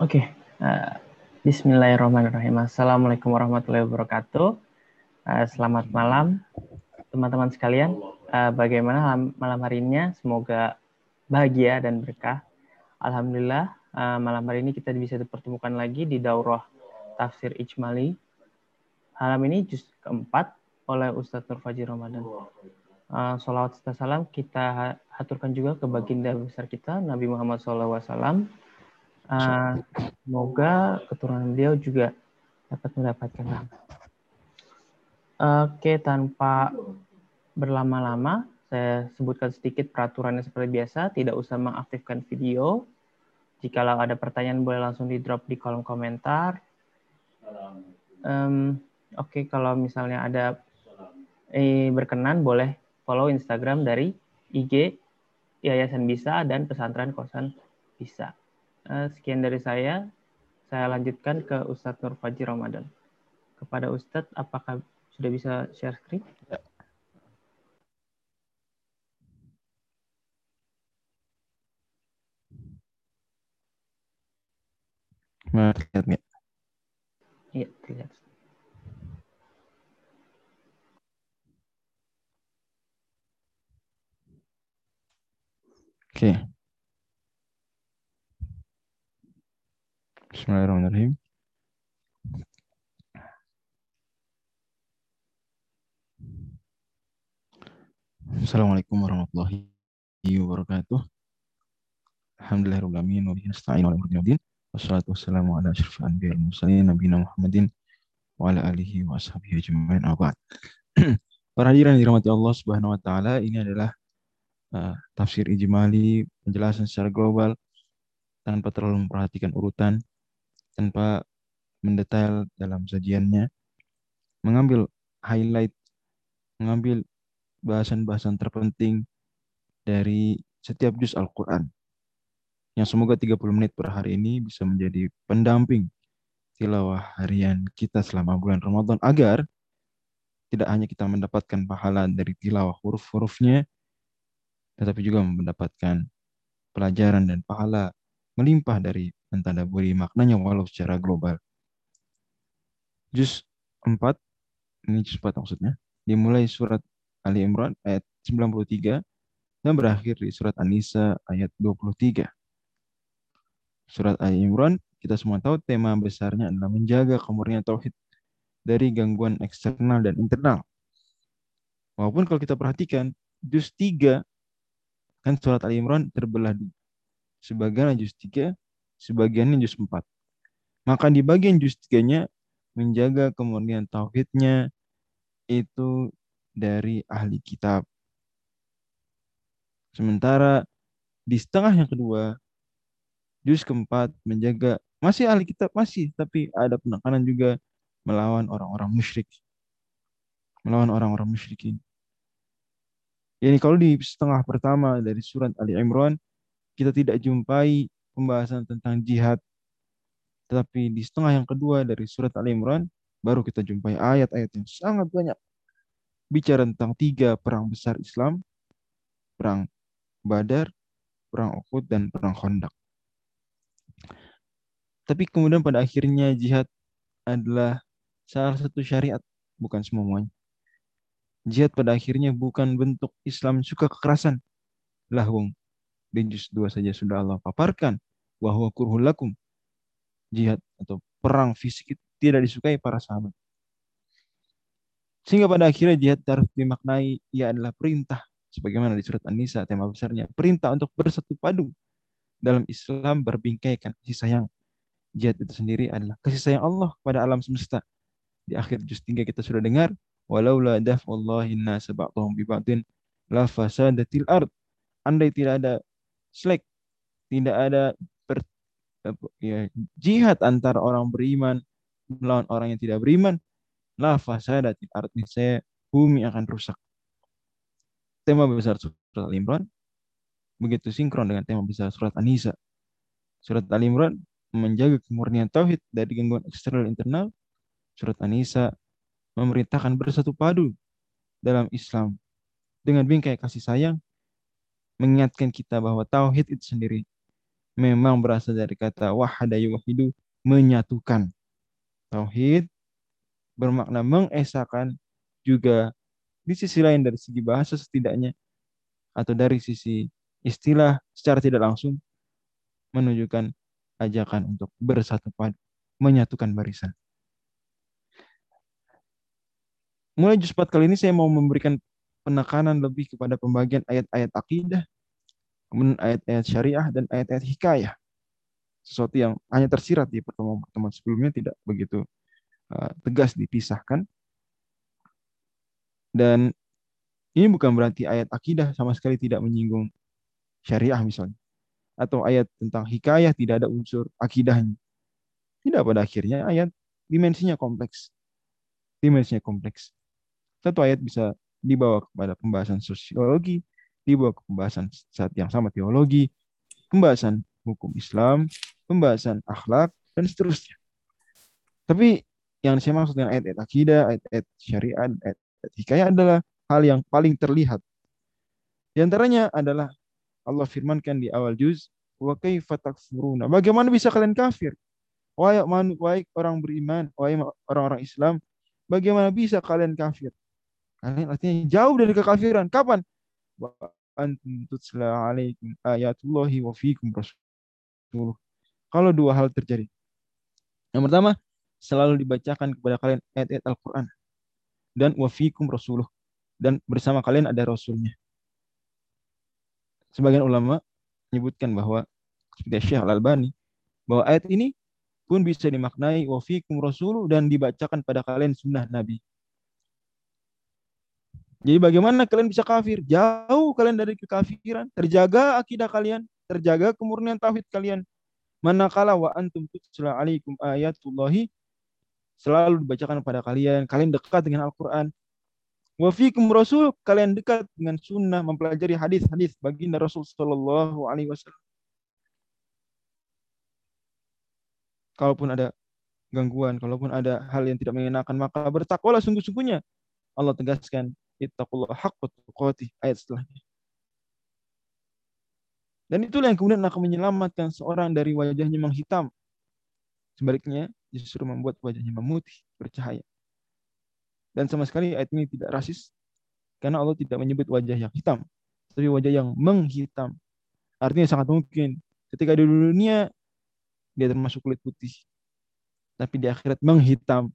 Oke, uh, Bismillahirrahmanirrahim. Assalamualaikum warahmatullahi wabarakatuh. Uh, selamat malam, teman-teman sekalian. Uh, bagaimana malam hari ini? Semoga bahagia dan berkah. Alhamdulillah, uh, malam hari ini kita bisa dipertemukan lagi di daurah tafsir Ijmali. Malam ini juz keempat oleh Ustadz Nur Faji Ramadan. Uh, salawat serta salam kita haturkan juga ke baginda besar kita Nabi Muhammad SAW Uh, semoga keturunan beliau juga dapat mendapatkan rahmat. Oke, tanpa berlama-lama, saya sebutkan sedikit peraturannya seperti biasa. Tidak usah mengaktifkan video. Jikalau ada pertanyaan, boleh langsung di drop di kolom komentar. Um, Oke, okay, kalau misalnya ada eh, berkenan, boleh follow Instagram dari IG Yayasan Bisa dan Pesantren Kosan Bisa. Eh, sekian dari saya. Saya lanjutkan ke Ustadz Nur Faji Ramadan. Kepada Ustadz, apakah sudah bisa share screen? Ya. Terlihat nggak? Iya, terlihat. Oke. Okay. Bismillahirrahmanirrahim. Assalamualaikum warahmatullahi wabarakatuh. Alhamdulillahirrahmanirrahim. Wa nasta'in wa bihi Wassalatu wassalamu ala Muhammadin wa ala alihi wa ashabihi ajma'in. Abad. Para hadirin dirahmati Allah Subhanahu wa taala, ini adalah uh, tafsir ijmali, penjelasan secara global tanpa terlalu memperhatikan urutan tanpa mendetail dalam sajiannya, mengambil highlight, mengambil bahasan-bahasan terpenting dari setiap juz Al-Quran. Yang semoga 30 menit per hari ini bisa menjadi pendamping tilawah harian kita selama bulan Ramadan agar tidak hanya kita mendapatkan pahala dari tilawah huruf-hurufnya, tetapi juga mendapatkan pelajaran dan pahala melimpah dari mentadaburi maknanya walau secara global. Juz 4, ini juz 4 maksudnya, dimulai surat Ali Imran ayat 93 dan berakhir di surat An-Nisa ayat 23. Surat Ali Imran, kita semua tahu tema besarnya adalah menjaga kemurnian tauhid dari gangguan eksternal dan internal. Walaupun kalau kita perhatikan, juz 3 kan surat Ali Imran terbelah sebagian juz 3, sebagiannya juz 4. Maka di bagian juz 3-nya menjaga kemurnian tauhidnya itu dari ahli kitab. Sementara di setengah yang kedua, juz keempat menjaga masih ahli kitab masih, tapi ada penekanan juga melawan orang-orang musyrik, melawan orang-orang musyrikin. Ini kalau di setengah pertama dari surat Ali Imran kita tidak jumpai pembahasan tentang jihad. Tetapi di setengah yang kedua dari surat Al-Imran, baru kita jumpai ayat-ayat yang sangat banyak. Bicara tentang tiga perang besar Islam, perang Badar, perang Uhud, dan perang Khandaq. Tapi kemudian pada akhirnya jihad adalah salah satu syariat, bukan semuanya. Jihad pada akhirnya bukan bentuk Islam suka kekerasan. Lahung di juz 2 saja sudah Allah paparkan bahwa kurhul lakum jihad atau perang fisik itu tidak disukai para sahabat. Sehingga pada akhirnya jihad harus dimaknai ia adalah perintah sebagaimana di surat An-Nisa tema besarnya perintah untuk bersatu padu dalam Islam berbingkaikan kasih sayang. Jihad itu sendiri adalah kasih sayang Allah kepada alam semesta. Di akhir juz 3 kita sudah dengar walaula daf'ullahi nasa ba'dhum bi ba'din la fasadatil ard. Andai tidak ada slack, tidak ada per, ya, jihad antara orang beriman melawan orang yang tidak beriman, la fasadat artinya saya bumi akan rusak. Tema besar surat Al-Imran begitu sinkron dengan tema besar surat An-Nisa. Surat Al-Imran menjaga kemurnian tauhid dari gangguan eksternal internal. Surat An-Nisa memerintahkan bersatu padu dalam Islam dengan bingkai kasih sayang mengingatkan kita bahwa tauhid itu sendiri memang berasal dari kata wahada yuwahidu menyatukan. Tauhid bermakna mengesahkan juga di sisi lain dari segi bahasa setidaknya atau dari sisi istilah secara tidak langsung menunjukkan ajakan untuk bersatu padu, menyatukan barisan. Mulai juz 4 kali ini saya mau memberikan penekanan lebih kepada pembagian ayat-ayat akidah, kemudian ayat-ayat syariah dan ayat-ayat hikayah. Sesuatu yang hanya tersirat di pertemuan-pertemuan sebelumnya tidak begitu uh, tegas dipisahkan. Dan ini bukan berarti ayat akidah sama sekali tidak menyinggung syariah misalnya. Atau ayat tentang hikayah tidak ada unsur akidahnya. Tidak pada akhirnya ayat dimensinya kompleks. Dimensinya kompleks. Satu ayat bisa dibawa kepada pembahasan sosiologi, dibawa ke pembahasan saat yang sama teologi, pembahasan hukum Islam, pembahasan akhlak, dan seterusnya. Tapi yang saya maksud dengan ayat-ayat akidah, ayat-ayat syariat, ayat-ayat hikayah adalah hal yang paling terlihat. Di antaranya adalah Allah firmankan di awal juz, wa kaifa takfuruna. Bagaimana bisa kalian kafir? Wahai orang beriman, wahai orang-orang Islam, bagaimana bisa kalian kafir? Kalian artinya jauh dari kekafiran. Kapan? Wa antum tutsla alaikum ayatullahi wa rasuluh. Kalau dua hal terjadi. Yang pertama, selalu dibacakan kepada kalian ayat-ayat Al-Quran. Dan wa fiikum rasuluh. Dan bersama kalian ada rasulnya. Sebagian ulama menyebutkan bahwa seperti Syekh Al-Albani bahwa ayat ini pun bisa dimaknai wa fiikum rasuluh dan dibacakan pada kalian sunnah Nabi. Jadi bagaimana kalian bisa kafir? Jauh kalian dari kekafiran. Terjaga akidah kalian. Terjaga kemurnian tauhid kalian. Manakala wa antum tutla alaikum ayatullahi. Selalu dibacakan pada kalian. Kalian dekat dengan Al-Quran. Wa fikum rasul. Kalian dekat dengan sunnah. Mempelajari hadis-hadis baginda Rasul Sallallahu Alaihi Wasallam. Kalaupun ada gangguan, kalaupun ada hal yang tidak mengenakan, maka bertakwalah sungguh-sungguhnya. Allah tegaskan, ittaqullah haqqa tuqatih ayat setelahnya. Dan itulah yang kemudian akan menyelamatkan seorang dari wajahnya menghitam. Sebaliknya, justru membuat wajahnya memutih, bercahaya. Dan sama sekali ayat ini tidak rasis, karena Allah tidak menyebut wajah yang hitam, tapi wajah yang menghitam. Artinya sangat mungkin ketika di dunia dia termasuk kulit putih, tapi di akhirat menghitam.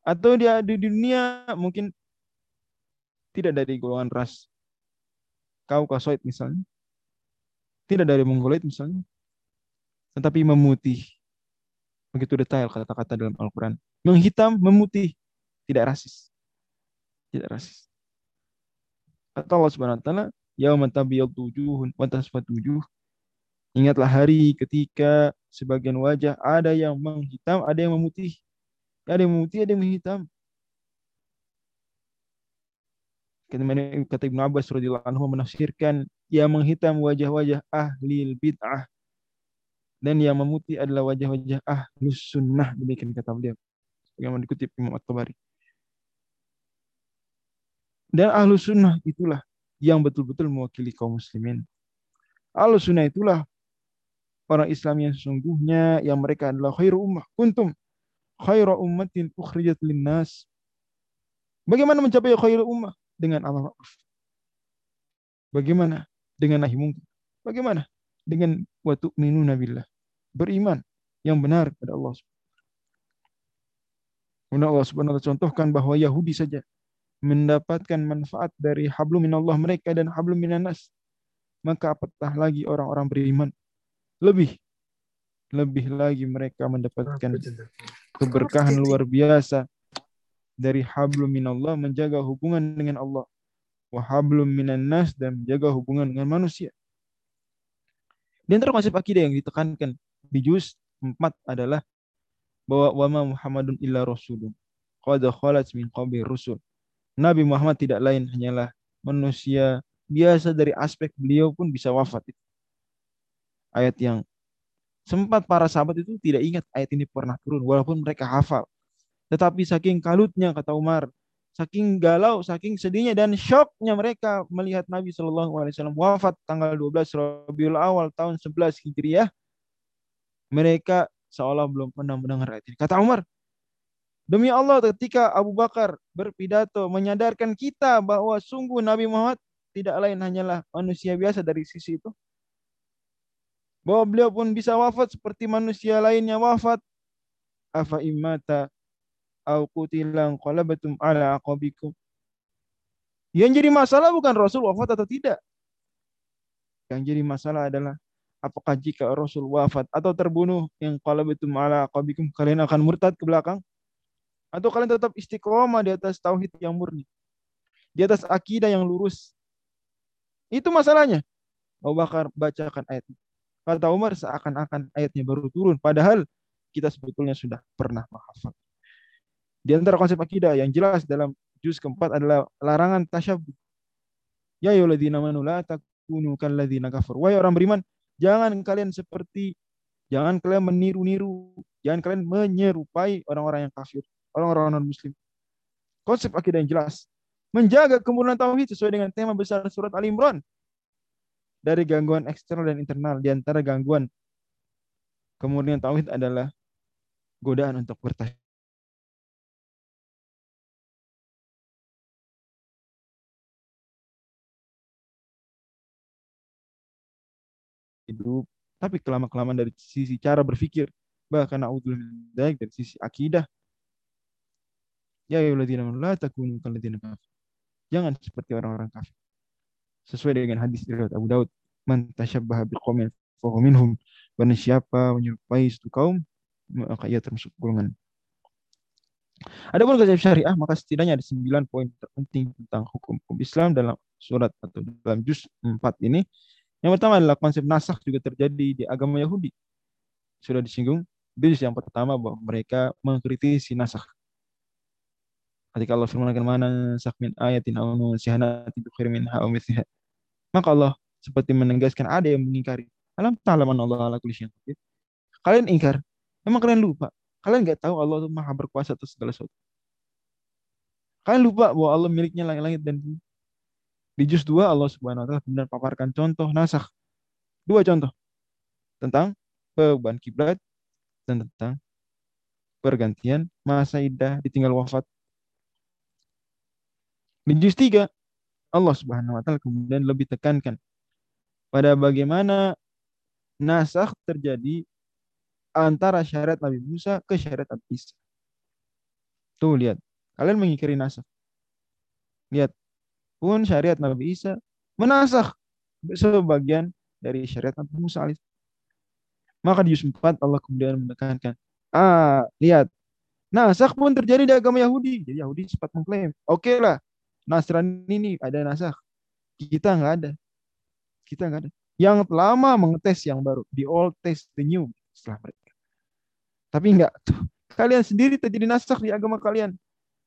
Atau dia di dunia mungkin tidak dari golongan ras Kaukasoid misalnya, tidak dari Mongoloid misalnya, tetapi memutih. Begitu detail kata-kata dalam Al-Quran. Menghitam, memutih, tidak rasis. Tidak rasis. Kata Allah Subhanahu wa taala, "Yauma tabyaddu wujuhun wa tasfatu wujuh." Ingatlah hari ketika sebagian wajah ada yang menghitam, ada yang memutih. Ada yang memutih, ada yang menghitam. Kata Ibnu Abbas radhiyallahu anhu menafsirkan yang menghitam wajah-wajah ahli bid'ah dan yang memutih adalah wajah-wajah ahli sunnah. Demikian kata beliau. Yang dikutip Imam At-Tabari. Dan ahlu sunnah itulah yang betul-betul mewakili kaum muslimin. Ahlu sunnah itulah orang Islam yang sesungguhnya yang mereka adalah khairu ummah. Kuntum khairu ummatin ukhrijat linnas. Bagaimana mencapai khairu ummah dengan amal ma'ruf? Bagaimana dengan nahi mungkar? Bagaimana dengan wa tu'minuna billah? Beriman yang benar kepada Allah Kemudian Allah Subhanahu wa taala contohkan bahwa Yahudi saja mendapatkan manfaat dari hablum minallah mereka dan hablum minanas. Maka apatah lagi orang-orang beriman. Lebih lebih lagi mereka mendapatkan keberkahan luar biasa dari hablum minallah menjaga hubungan dengan Allah wa hablum minan nas dan menjaga hubungan dengan manusia. Di antara konsep akidah yang ditekankan di juz 4 adalah bahwa wama Muhammadun illa rasulun qad khalat min qabli rusul. Nabi Muhammad tidak lain hanyalah manusia biasa dari aspek beliau pun bisa wafat. Ayat yang sempat para sahabat itu tidak ingat ayat ini pernah turun walaupun mereka hafal. Tetapi saking kalutnya kata Umar, saking galau, saking sedihnya dan shocknya mereka melihat Nabi Shallallahu Alaihi Wasallam wafat tanggal 12 Rabiul Awal tahun 11 Hijriah. Mereka seolah belum pernah mendengar ayat ini. Kata Umar, demi Allah ketika Abu Bakar berpidato menyadarkan kita bahwa sungguh Nabi Muhammad tidak lain hanyalah manusia biasa dari sisi itu. Bahwa beliau pun bisa wafat seperti manusia lainnya wafat. Afa imata au qutilan qalabatum ala aqabikum. Yang jadi masalah bukan Rasul wafat atau tidak. Yang jadi masalah adalah apakah jika Rasul wafat atau terbunuh yang qalabatum ala aqabikum kalian akan murtad ke belakang atau kalian tetap istiqomah di atas tauhid yang murni. Di atas akidah yang lurus. Itu masalahnya. Abu Bakar bacakan ayat. Kata Umar seakan-akan ayatnya baru turun. Padahal kita sebetulnya sudah pernah menghafal. Di antara konsep akidah yang jelas dalam juz keempat adalah larangan tasyabuh. Ya ayyuhalladzina amanu la takunu kalladzina kafar. Wahai orang beriman, jangan kalian seperti jangan kalian meniru-niru, jangan kalian menyerupai orang-orang yang kafir, orang-orang non muslim. Konsep akidah yang jelas. Menjaga kemurnian tauhid sesuai dengan tema besar surat Al Imran. Dari gangguan eksternal dan internal. Di antara gangguan kemurnian tauhid adalah godaan untuk bertahid hidup. Tapi kelama-kelamaan dari sisi cara berpikir, bahkan baik dari sisi akidah. Ya ayyuhalladzina la takunu kalladzina kafir. Jangan seperti orang-orang kafir. Sesuai dengan hadis dari Abu Daud, man tasyabbaha biqaumin fahuwa minhum. Barang siapa menyerupai satu kaum, maka ia termasuk golongan. Adapun konsep syariah, maka setidaknya ada sembilan poin terpenting tentang hukum hukum Islam dalam surat atau dalam juz 4 ini yang pertama adalah konsep nasakh juga terjadi di agama Yahudi. Sudah disinggung di yang pertama bahwa mereka mengkritisi nasakh. Ketika Allah firmankan mana nasakh min ayatin aw nusihanatin khair minha aw mithliha. Maka Allah seperti menegaskan ada yang mengingkari. Alam ta'laman Allah ala kulli syai'in Kalian ingkar. Memang kalian lupa. Kalian nggak tahu Allah itu maha berkuasa atas segala sesuatu. Kalian lupa bahwa Allah miliknya langit-langit dan bumi. Di juz 2 Allah Subhanahu wa taala kemudian paparkan contoh nasakh. Dua contoh tentang perubahan kiblat dan tentang pergantian masa idah ditinggal wafat. Di juz 3 Allah Subhanahu wa taala kemudian lebih tekankan pada bagaimana nasakh terjadi antara syariat Nabi Musa ke syariat Nabi Isa. Tuh lihat, kalian mengingkari nasakh. Lihat, pun syariat Nabi Isa menasah sebagian dari syariat Nabi Musa alaihi Maka di Yusuf 4 Allah kemudian menekankan, ah lihat, nasah pun terjadi di agama Yahudi. Jadi Yahudi sempat mengklaim, oke okay lah, Nasrani ini ada nasah. Kita nggak ada. Kita nggak ada. Yang lama mengetes yang baru, the old test the new setelah mereka. Tapi enggak, kalian sendiri terjadi nasah di agama kalian.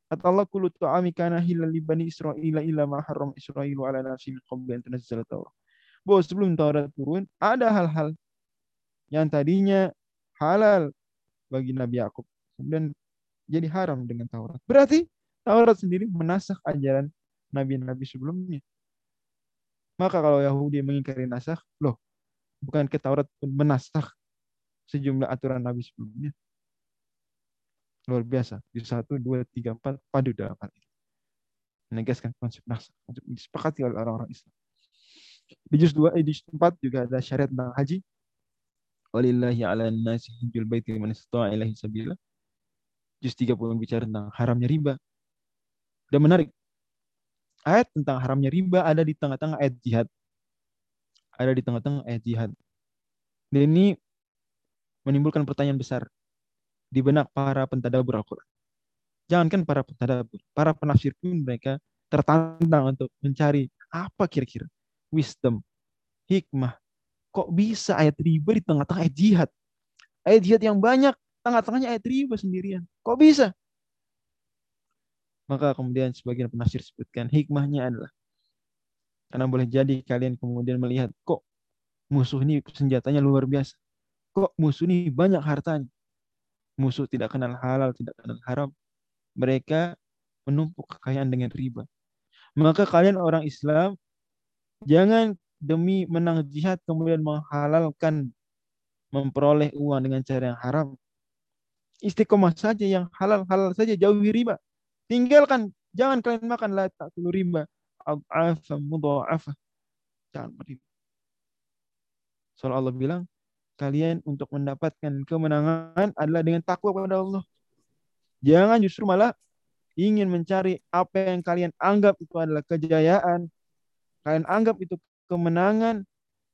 Kata Allah kullu ta'ami kana hilal li bani Israila ma haram ala nafsi min qabli an tunazzala Taurat. Bahwa sebelum Taurat turun ada hal-hal yang tadinya halal bagi Nabi Yakub kemudian jadi haram dengan Taurat. Berarti Taurat sendiri menasak ajaran nabi-nabi sebelumnya. Maka kalau Yahudi mengingkari nasakh, loh, bukan ke Taurat pun menasak sejumlah aturan nabi sebelumnya luar biasa. Di satu dua tiga empat. Padu dalam hal ini menegaskan konsep nafsu. Konsep disepakati oleh orang-orang Islam. Di juz dua eh, di juz empat juga ada syariat tentang haji. Walillahi ala nasi hujul baiti man istata'a ilahi sabila. Juz tiga pun bicara tentang haramnya riba. Dan menarik. Ayat tentang haramnya riba ada di tengah-tengah ayat jihad. Ada di tengah-tengah ayat jihad. Dan ini menimbulkan pertanyaan besar di benak para pentadabur Al-Quran. Jangankan para pentadabur, para penafsir pun mereka tertantang untuk mencari apa kira-kira wisdom, hikmah. Kok bisa ayat riba di tengah-tengah ayat jihad? Ayat jihad yang banyak, tengah-tengahnya ayat riba sendirian. Kok bisa? Maka kemudian sebagian penafsir sebutkan hikmahnya adalah karena boleh jadi kalian kemudian melihat kok musuh ini senjatanya luar biasa. Kok musuh ini banyak hartanya musuh tidak kenal halal, tidak kenal haram. Mereka menumpuk kekayaan dengan riba. Maka kalian orang Islam jangan demi menang jihad kemudian menghalalkan memperoleh uang dengan cara yang haram. Istiqomah saja yang halal-halal saja jauhi riba. Tinggalkan, jangan kalian makan la ta'kulu riba. Ad'afa mudha'afa. Jangan riba. Soal Allah bilang, kalian untuk mendapatkan kemenangan adalah dengan takwa kepada Allah. Jangan justru malah ingin mencari apa yang kalian anggap itu adalah kejayaan, kalian anggap itu kemenangan,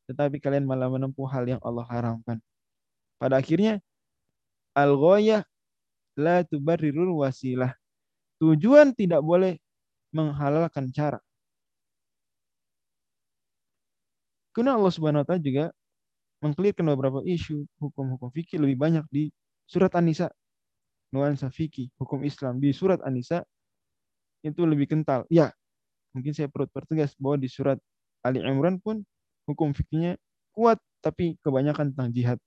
tetapi kalian malah menempuh hal yang Allah haramkan. Pada akhirnya, al-ghoyah la tubarrirul wasilah. Tujuan tidak boleh menghalalkan cara. Karena Allah Subhanahu wa taala juga mengklirkan beberapa isu hukum-hukum fikih lebih banyak di surat An-Nisa nuansa fikih hukum Islam di surat An-Nisa itu lebih kental. Ya, mungkin saya perlu pertegas bahwa di surat Ali Imran pun hukum fikihnya kuat tapi kebanyakan tentang jihad.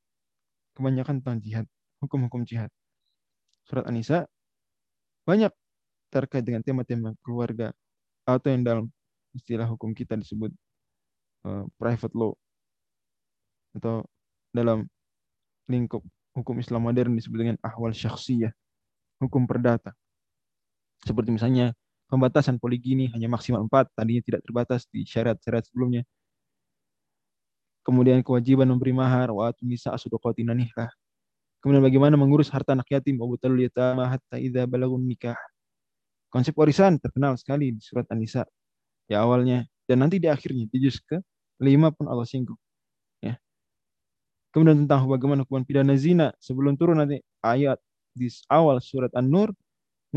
Kebanyakan tentang jihad, hukum-hukum jihad. Surat An-Nisa banyak terkait dengan tema-tema keluarga atau yang dalam istilah hukum kita disebut uh, private law atau dalam lingkup hukum Islam modern disebut dengan ahwal syakhsiyah, hukum perdata. Seperti misalnya pembatasan poligini hanya maksimal 4, tadinya tidak terbatas di syarat-syarat sebelumnya. Kemudian kewajiban memberi mahar, wa nisa asuduqatina nikah. Kemudian bagaimana mengurus harta anak yatim, wa butalul yatama hatta idza balagun nikah. Konsep warisan terkenal sekali di surat An-Nisa. Ya awalnya dan nanti di akhirnya di juz ke lima pun Allah singgung. Kemudian tentang bagaimana hukuman pidana zina sebelum turun nanti ayat di awal surat An-Nur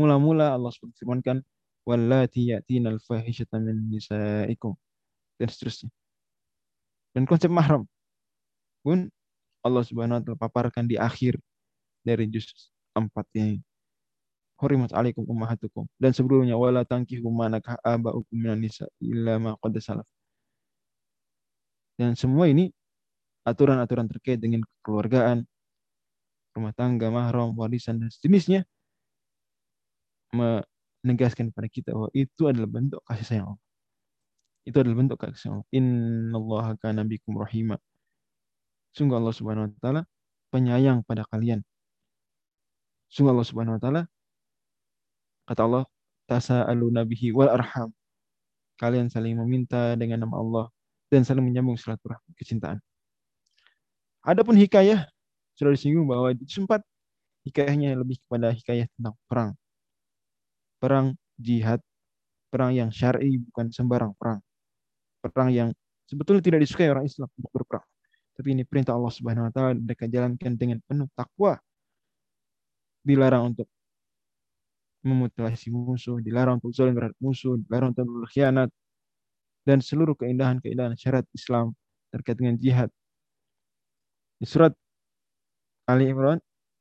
mula-mula Allah firmankan wallati yatinal fahishata min nisaikum dan seterusnya. Dan konsep mahram pun Allah Subhanahu wa taala paparkan di akhir dari juz 4 ini. Hurimat alaikum ummahatukum dan sebelumnya wala tankihu manakah aba'ukum minan nisa illa ma qad salaf. Dan semua ini aturan-aturan terkait dengan kekeluargaan, rumah tangga, mahram, warisan, dan sejenisnya menegaskan kepada kita bahwa itu adalah bentuk kasih sayang Allah. Itu adalah bentuk kasih sayang Allah. Inna Allah kana bikum. Sungguh Allah subhanahu wa ta'ala penyayang pada kalian. Sungguh Allah subhanahu wa ta'ala kata Allah tasa'alu nabihi wal arham. Kalian saling meminta dengan nama Allah dan saling menyambung silaturahmi kecintaan. Adapun hikayah sudah disinggung bahwa sempat hikayahnya lebih kepada hikayah tentang perang. Perang jihad, perang yang syar'i bukan sembarang perang. Perang yang sebetulnya tidak disukai orang Islam untuk berperang. Tapi ini perintah Allah Subhanahu wa taala mereka jalankan dengan penuh takwa. Dilarang untuk memutilasi musuh, dilarang untuk zalim terhadap musuh, dilarang untuk berkhianat dan seluruh keindahan-keindahan syarat Islam terkait dengan jihad di surat Ali Imran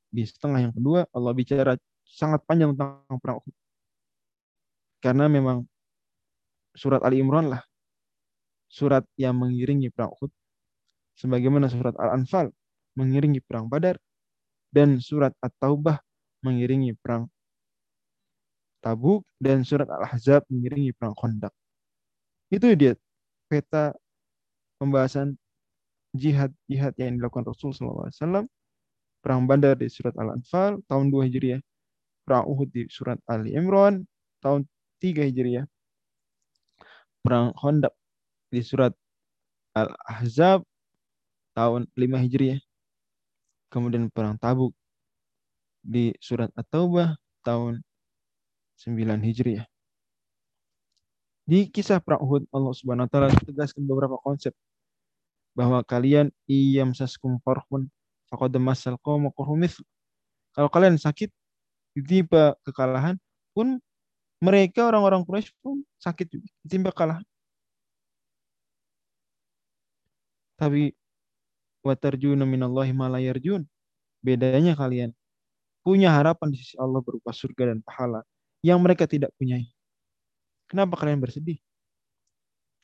di setengah yang kedua Allah bicara sangat panjang tentang perang Uhud. Karena memang surat Ali Imran lah surat yang mengiringi perang Uhud sebagaimana surat Al-Anfal mengiringi perang Badar dan surat At-Taubah mengiringi perang Tabuk dan surat Al-Ahzab mengiringi perang Khandaq. Itu dia peta pembahasan jihad-jihad yang dilakukan Rasul SAW, perang Badar di surat Al-Anfal tahun 2 Hijriah, perang Uhud di surat Ali Imran tahun 3 Hijriah, perang Khandaq di surat Al-Ahzab tahun 5 Hijriah, kemudian perang Tabuk di surat At-Taubah tahun 9 Hijriah. Di kisah perang Uhud Allah Subhanahu wa taala tegaskan beberapa konsep bahwa kalian iyam saskum korhun faqad masal qawma Kalau kalian sakit ditimpa kekalahan pun mereka orang-orang Quraisy pun sakit juga, ditimpa kekalahan. Tapi watarjuna minallahi ma. Bedanya kalian punya harapan di sisi Allah berupa surga dan pahala yang mereka tidak punyai. Kenapa kalian bersedih?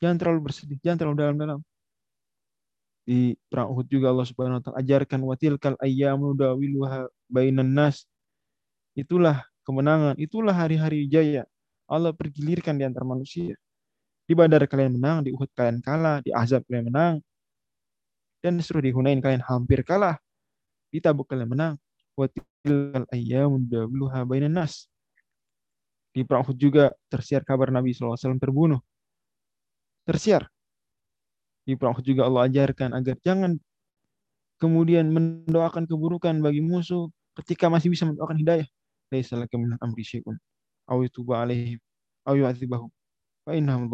Jangan terlalu bersedih, jangan terlalu dalam-dalam di perang Uhud juga Allah Subhanahu wa taala ajarkan watilkal ayyamu dawiluha bainan nas. Itulah kemenangan, itulah hari-hari jaya Allah pergilirkan di antara manusia. Di Badar kalian menang, di Uhud kalian kalah, di Azab kalian menang, dan disuruh di Hunain kalian hampir kalah. Di Tabuk kalian menang. Wa tilkal ayyamun dawluha bainan nas. Di perang Uhud juga tersiar kabar Nabi SAW terbunuh. Tersiar. Di perang Uhud juga Allah ajarkan agar jangan kemudian mendoakan keburukan bagi musuh ketika masih bisa mendoakan hidayah. Laisa min amri syai'un aw yutuba alaihim aw yu'adzibahum fa innahum.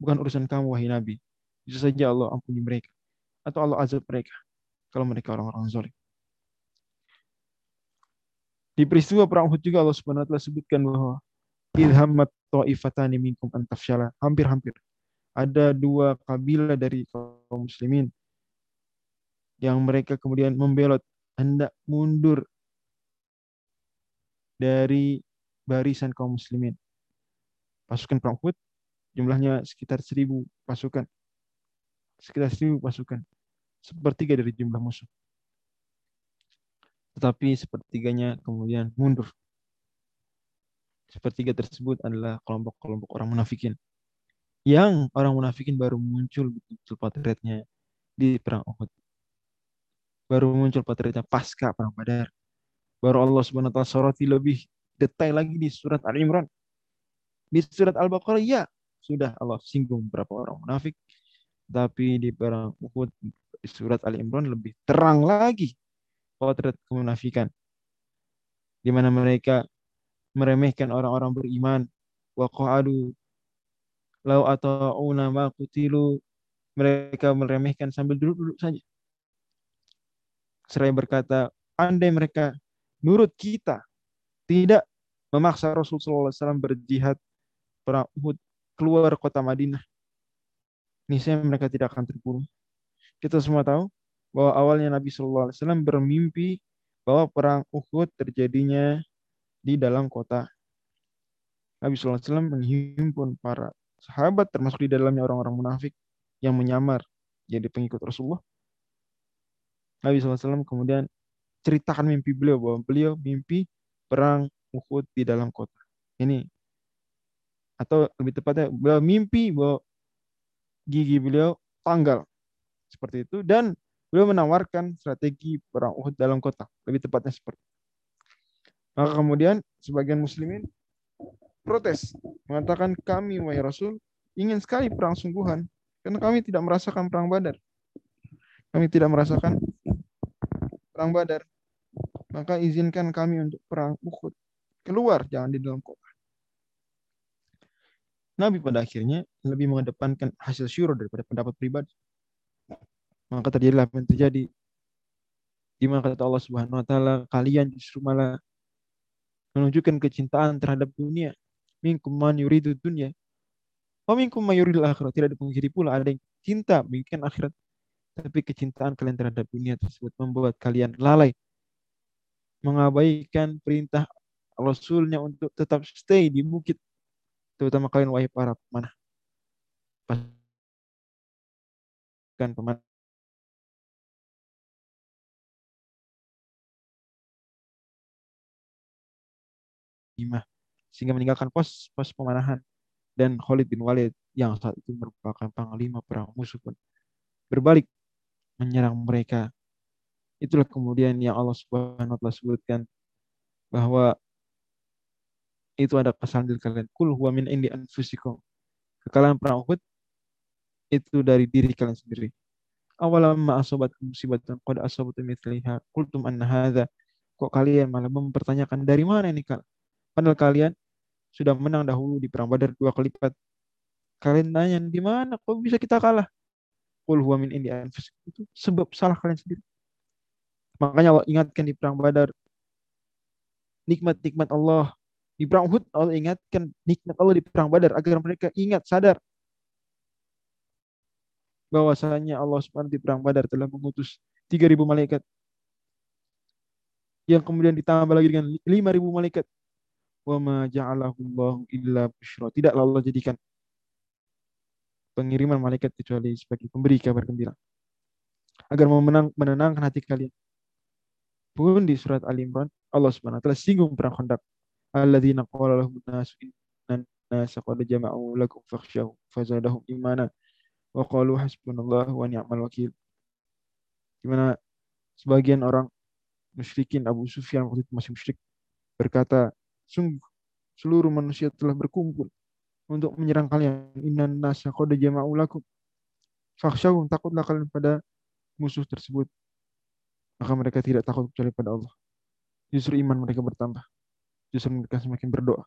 Bukan urusan kamu wahai Nabi. Bisa saja Allah ampuni mereka atau Allah azab mereka kalau mereka orang-orang zalim. Di peristiwa perang Uhud juga Allah Subhanahu wa taala sebutkan bahwa idhammat ta'ifatani minkum antafshala. Hampir-hampir ada dua kabilah dari kaum muslimin yang mereka kemudian membelot hendak mundur dari barisan kaum muslimin. Pasukan perang Uhud jumlahnya sekitar seribu pasukan. Sekitar seribu pasukan. Sepertiga dari jumlah musuh. Tetapi sepertiganya kemudian mundur. Sepertiga tersebut adalah kelompok-kelompok orang munafikin. Yang orang munafikin baru muncul betul-betul potretnya di perang Uhud. Baru muncul potretnya pasca perang Badar. Baru Allah Subhanahu wa taala soroti lebih detail lagi di surat Al-Imran. Di surat Al-Baqarah ya sudah Allah singgung beberapa orang munafik. Tapi di perang Uhud di surat Al-Imran lebih terang lagi potret kemunafikan. Di mana mereka meremehkan orang-orang beriman. Wa qa'adu lau ata'una ma kutilu. Mereka meremehkan sambil duduk-duduk saja. Seraya berkata, andai mereka nurut kita, tidak memaksa Rasulullah SAW berjihad perang Uhud keluar kota Madinah. Niscaya mereka tidak akan terbunuh. Kita semua tahu bahwa awalnya Nabi SAW bermimpi bahwa perang Uhud terjadinya di dalam kota. Nabi SAW menghimpun para sahabat termasuk di dalamnya orang-orang munafik yang menyamar jadi pengikut Rasulullah. Nabi SAW kemudian ceritakan mimpi beliau bahwa beliau mimpi perang Uhud di dalam kota. Ini atau lebih tepatnya beliau mimpi bahwa gigi beliau tanggal seperti itu dan beliau menawarkan strategi perang Uhud dalam kota. Lebih tepatnya seperti itu. Maka kemudian sebagian muslimin protes mengatakan kami wahai Rasul ingin sekali perang sungguhan karena kami tidak merasakan perang Badar. Kami tidak merasakan perang Badar. Maka izinkan kami untuk perang Uhud. Keluar, jangan di dalam kota. Nabi pada akhirnya lebih mengedepankan hasil syuruh daripada pendapat pribadi. Maka terjadilah yang terjadi. Di mana kata Allah Subhanahu wa taala, kalian justru malah menunjukkan kecintaan terhadap dunia. Minkum man yuridu dunya. Wa minkum man yuridul akhirat. Tidak dipungkiri pula ada yang cinta menginginkan akhirat. Tapi kecintaan kalian terhadap dunia tersebut membuat kalian lalai. Mengabaikan perintah Rasulnya untuk tetap stay di bukit. Terutama kalian wahai para pemanah. Kan pemanah. Sehingga meninggalkan pos pos pemanahan dan Khalid bin Walid yang saat itu merupakan panglima perang musuh pun berbalik menyerang mereka. Itulah kemudian yang Allah Subhanahu wa taala sebutkan bahwa itu ada kesalahan diri kalian. Kul huwa min indi anfusikum. Kekalahan perang Uhud itu dari diri kalian sendiri. Awalam ma asobat musibatan qad asabatu mithliha qultum anna hadza. Kok kalian malah mempertanyakan dari mana ini kal? Padahal kalian sudah menang dahulu di perang Badar dua kali lipat. Kalian nanya di mana kok bisa kita kalah? Qul huwa min indi anfusikum. Itu sebab salah kalian sendiri. Makanya Allah ingatkan di perang Badar nikmat-nikmat Allah di perang Uhud Allah ingatkan nikmat Allah di perang Badar agar mereka ingat sadar bahwasanya Allah Subhanahu di perang Badar telah mengutus 3000 malaikat yang kemudian ditambah lagi dengan 5000 malaikat wa ma ja'alahu Allah illa busyra tidaklah Allah jadikan pengiriman malaikat kecuali sebagai pemberi kabar gembira. Agar memenang, menenangkan hati kalian. Pun di surat Al Imran Allah Subhanahu wa taala singgung perang Khandaq. Alladzina qala lahum nasu innan nasa qad jama'u lakum fakhshawhum fazadahum imana. Wa qalu hasbunallahu wa ni'mal wakil. Di mana sebagian orang musyrikin Abu Sufyan waktu itu masih musyrik berkata, sungguh seluruh manusia telah berkumpul untuk menyerang kalian. Innan nasa qad jama'u lakum fakhshawhum takutlah kalian pada musuh tersebut. Maka mereka tidak takut kecuali pada Allah. Justru iman mereka bertambah. Justru mereka semakin berdoa.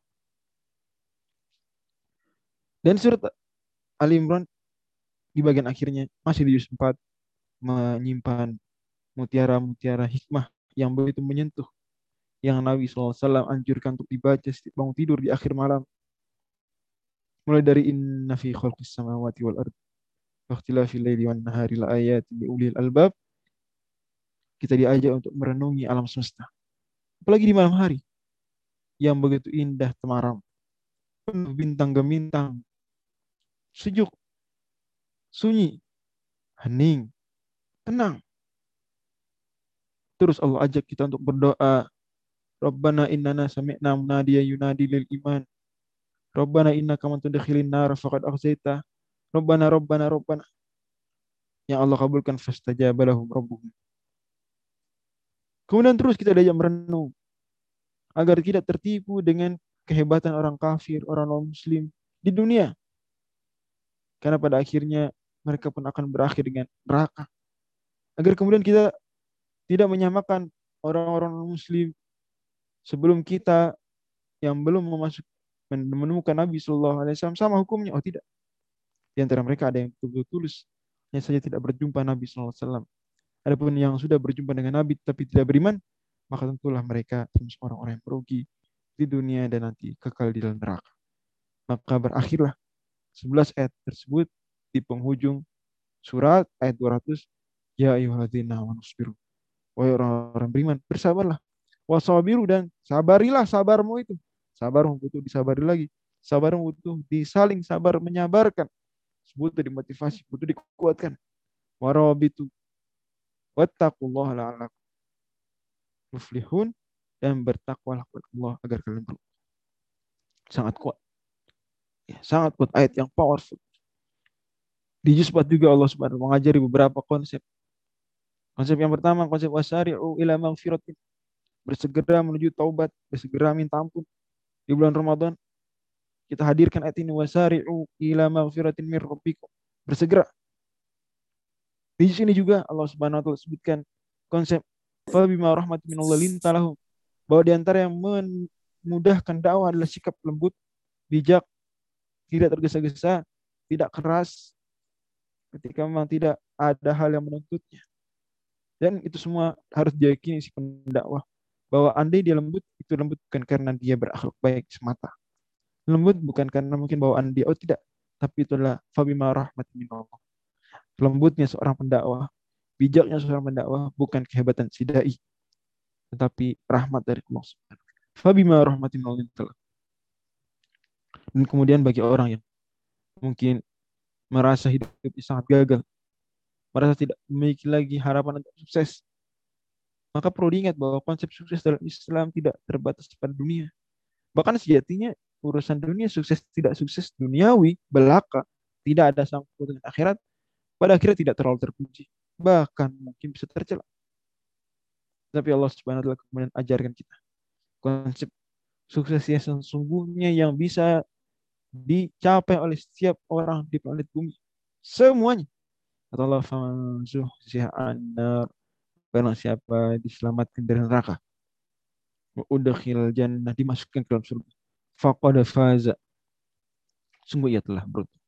Dan surat Ali Imran di bagian akhirnya masih di juz 4 menyimpan mutiara-mutiara hikmah yang begitu menyentuh yang Nabi SAW anjurkan untuk dibaca setiap bangun tidur di akhir malam. Mulai dari inna fi khalqis samawati wal ard wa ikhtilafil laili wan nahari la ayatin li ulil albab. Kita diajak untuk merenungi alam semesta. Apalagi di malam hari yang begitu indah temaram. Penuh bintang gemintang. Sejuk. Sunyi. Hening. Tenang. Terus Allah ajak kita untuk berdoa. Rabbana innana sami'na munadiya yunadi lil iman. Rabbana innaka man tudkhilin nar faqad akhzaita. Rabbana Rabbana Rabbana. Yang Allah kabulkan fastajaba lahum rabbuhum. Kemudian terus kita diajak merenung agar tidak tertipu dengan kehebatan orang kafir, orang non-muslim di dunia. Karena pada akhirnya mereka pun akan berakhir dengan neraka. Agar kemudian kita tidak menyamakan orang-orang non-muslim sebelum kita yang belum memasuk menemukan Nabi Shallallahu Alaihi Wasallam sama hukumnya. Oh tidak. Di antara mereka ada yang betul-betul tulus, hanya saja tidak berjumpa Nabi Shallallahu Alaihi Wasallam. Adapun yang sudah berjumpa dengan Nabi tapi tidak beriman, maka tentulah mereka termasuk orang-orang yang merugi di dunia dan nanti kekal di dalam neraka. Maka berakhirlah 11 ayat tersebut di penghujung surat ayat 200 Ya ayyuhalladzina amanu. Wahai orang-orang beriman, bersabarlah. Wasabiru dan sabarilah sabarmu itu. Sabarmu butuh disabari lagi. Sabarmu butuh disaling sabar menyabarkan. Butuh dimotivasi, butuh dikuatkan. Warabitu Wattaqullaha la'allakum muflihun dan bertakwalah kepada Allah agar kalian beruntung. Sangat kuat. Ya, sangat kuat ayat yang powerful. Di juz 4 juga Allah Subhanahu mengajari beberapa konsep. Konsep yang pertama konsep wasari'u ila maghfiratin. Bersegera menuju taubat, bersegera minta ampun. Di bulan Ramadan kita hadirkan ayat ini wasari'u ila maghfiratin mir rabbikum. Bersegera di sini juga Allah Subhanahu wa taala sebutkan konsep fabima rahmatin minallah lintalahum bahwa di antara yang memudahkan dakwah adalah sikap lembut, bijak, tidak tergesa-gesa, tidak keras ketika memang tidak ada hal yang menuntutnya. Dan itu semua harus diyakini si pendakwah bahwa andai dia lembut itu lembut bukan karena dia berakhlak baik semata. Lembut bukan karena mungkin bawaan dia oh tidak, tapi itulah fabima rahmatin minallah lembutnya seorang pendakwah, bijaknya seorang pendakwah bukan kehebatan si dai, tetapi rahmat dari Allah Subhanahu Fabima rahmatin Allah Dan kemudian bagi orang yang mungkin merasa hidup sangat gagal, merasa tidak memiliki lagi harapan untuk sukses, maka perlu diingat bahwa konsep sukses dalam Islam tidak terbatas pada dunia. Bahkan sejatinya urusan dunia sukses tidak sukses duniawi belaka tidak ada sangkut dengan akhirat pada akhirnya tidak terlalu terpuji. Bahkan mungkin bisa tercela. Tapi Allah Subhanahu wa taala kemudian ajarkan kita konsep sukses yang sesungguhnya yang bisa dicapai oleh setiap orang di planet bumi. Semuanya. Kata Allah, Barang siapa diselamatkan dari neraka. Udkhil jannah dimasukkan ke dalam surga. Faqad faza. Sungguh ia telah beruntung.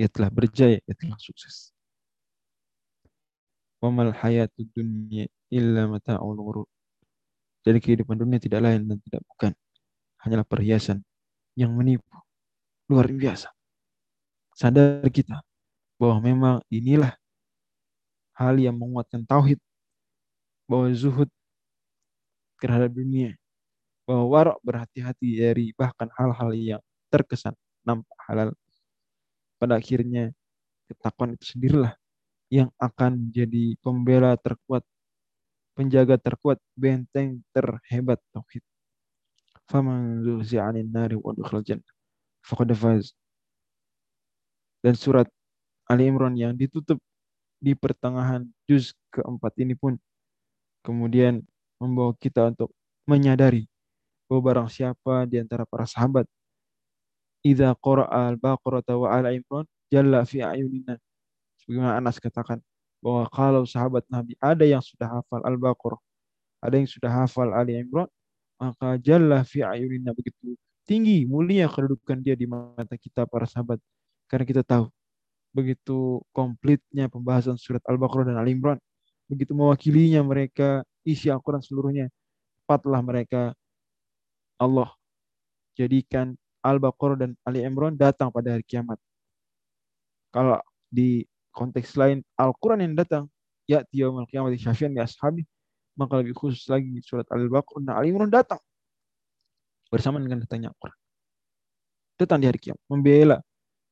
Ia telah berjaya, ia telah sukses. Wamal hayatud dunya illa mata'ul ghurur. Jadi kehidupan dunia tidak lain dan tidak bukan. Hanyalah perhiasan yang menipu. Luar biasa. Sadar kita bahwa memang inilah hal yang menguatkan tauhid. Bahwa zuhud terhadap dunia. Bahwa warak berhati-hati dari bahkan hal-hal yang terkesan nampak halal. Pada akhirnya ketakuan itu sendirilah yang akan menjadi pembela terkuat, penjaga terkuat, benteng terhebat tauhid. Faman zuhzi'anin nari wa. Dan surat Ali Imran yang ditutup di pertengahan juz keempat ini pun kemudian membawa kita untuk menyadari bahwa barang siapa di antara para sahabat idza qara'a al-baqarah wa ala imran jalla fi ayunina sebagaimana Anas katakan bahwa kalau sahabat Nabi ada yang sudah hafal al-baqarah ada yang sudah hafal Ali Imran maka jalla fi ayunina begitu tinggi mulia kedudukan dia di mata kita para sahabat. Karena kita tahu begitu komplitnya pembahasan surat Al-Baqarah dan Al-Imran, begitu mewakilinya mereka isi Al-Quran seluruhnya, tepatlah mereka Allah jadikan Al-Baqarah dan Ali Imran datang pada hari kiamat. Kalau di konteks lain Al-Quran yang datang, ya yaumul kiamat syafian di ashabi, maka lebih khusus lagi surat Al-Baqarah dan Ali Imran datang bersama dengan datangnya Al-Quran. Datang di hari kiamat, membela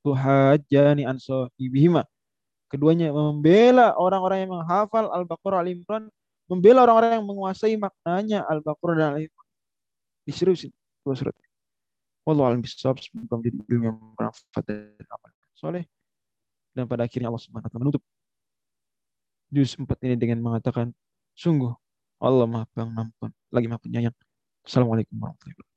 tuhajjani an sahibihima. Keduanya membela orang-orang yang menghafal Al-Baqarah Al-Imran, membela orang-orang yang menguasai maknanya Al-Baqarah dan Al-Imran. Diseriusin dua surat. Wallahu a'lam bishawab. Semoga menjadi ilmu yang bermanfaat dan amal soleh. Dan pada akhirnya Allah Subhanahu wa menutup juz 4 ini dengan mengatakan, sungguh Allah Maha Pengampun, lagi Maha Penyayang. Assalamualaikum warahmatullahi wabarakatuh.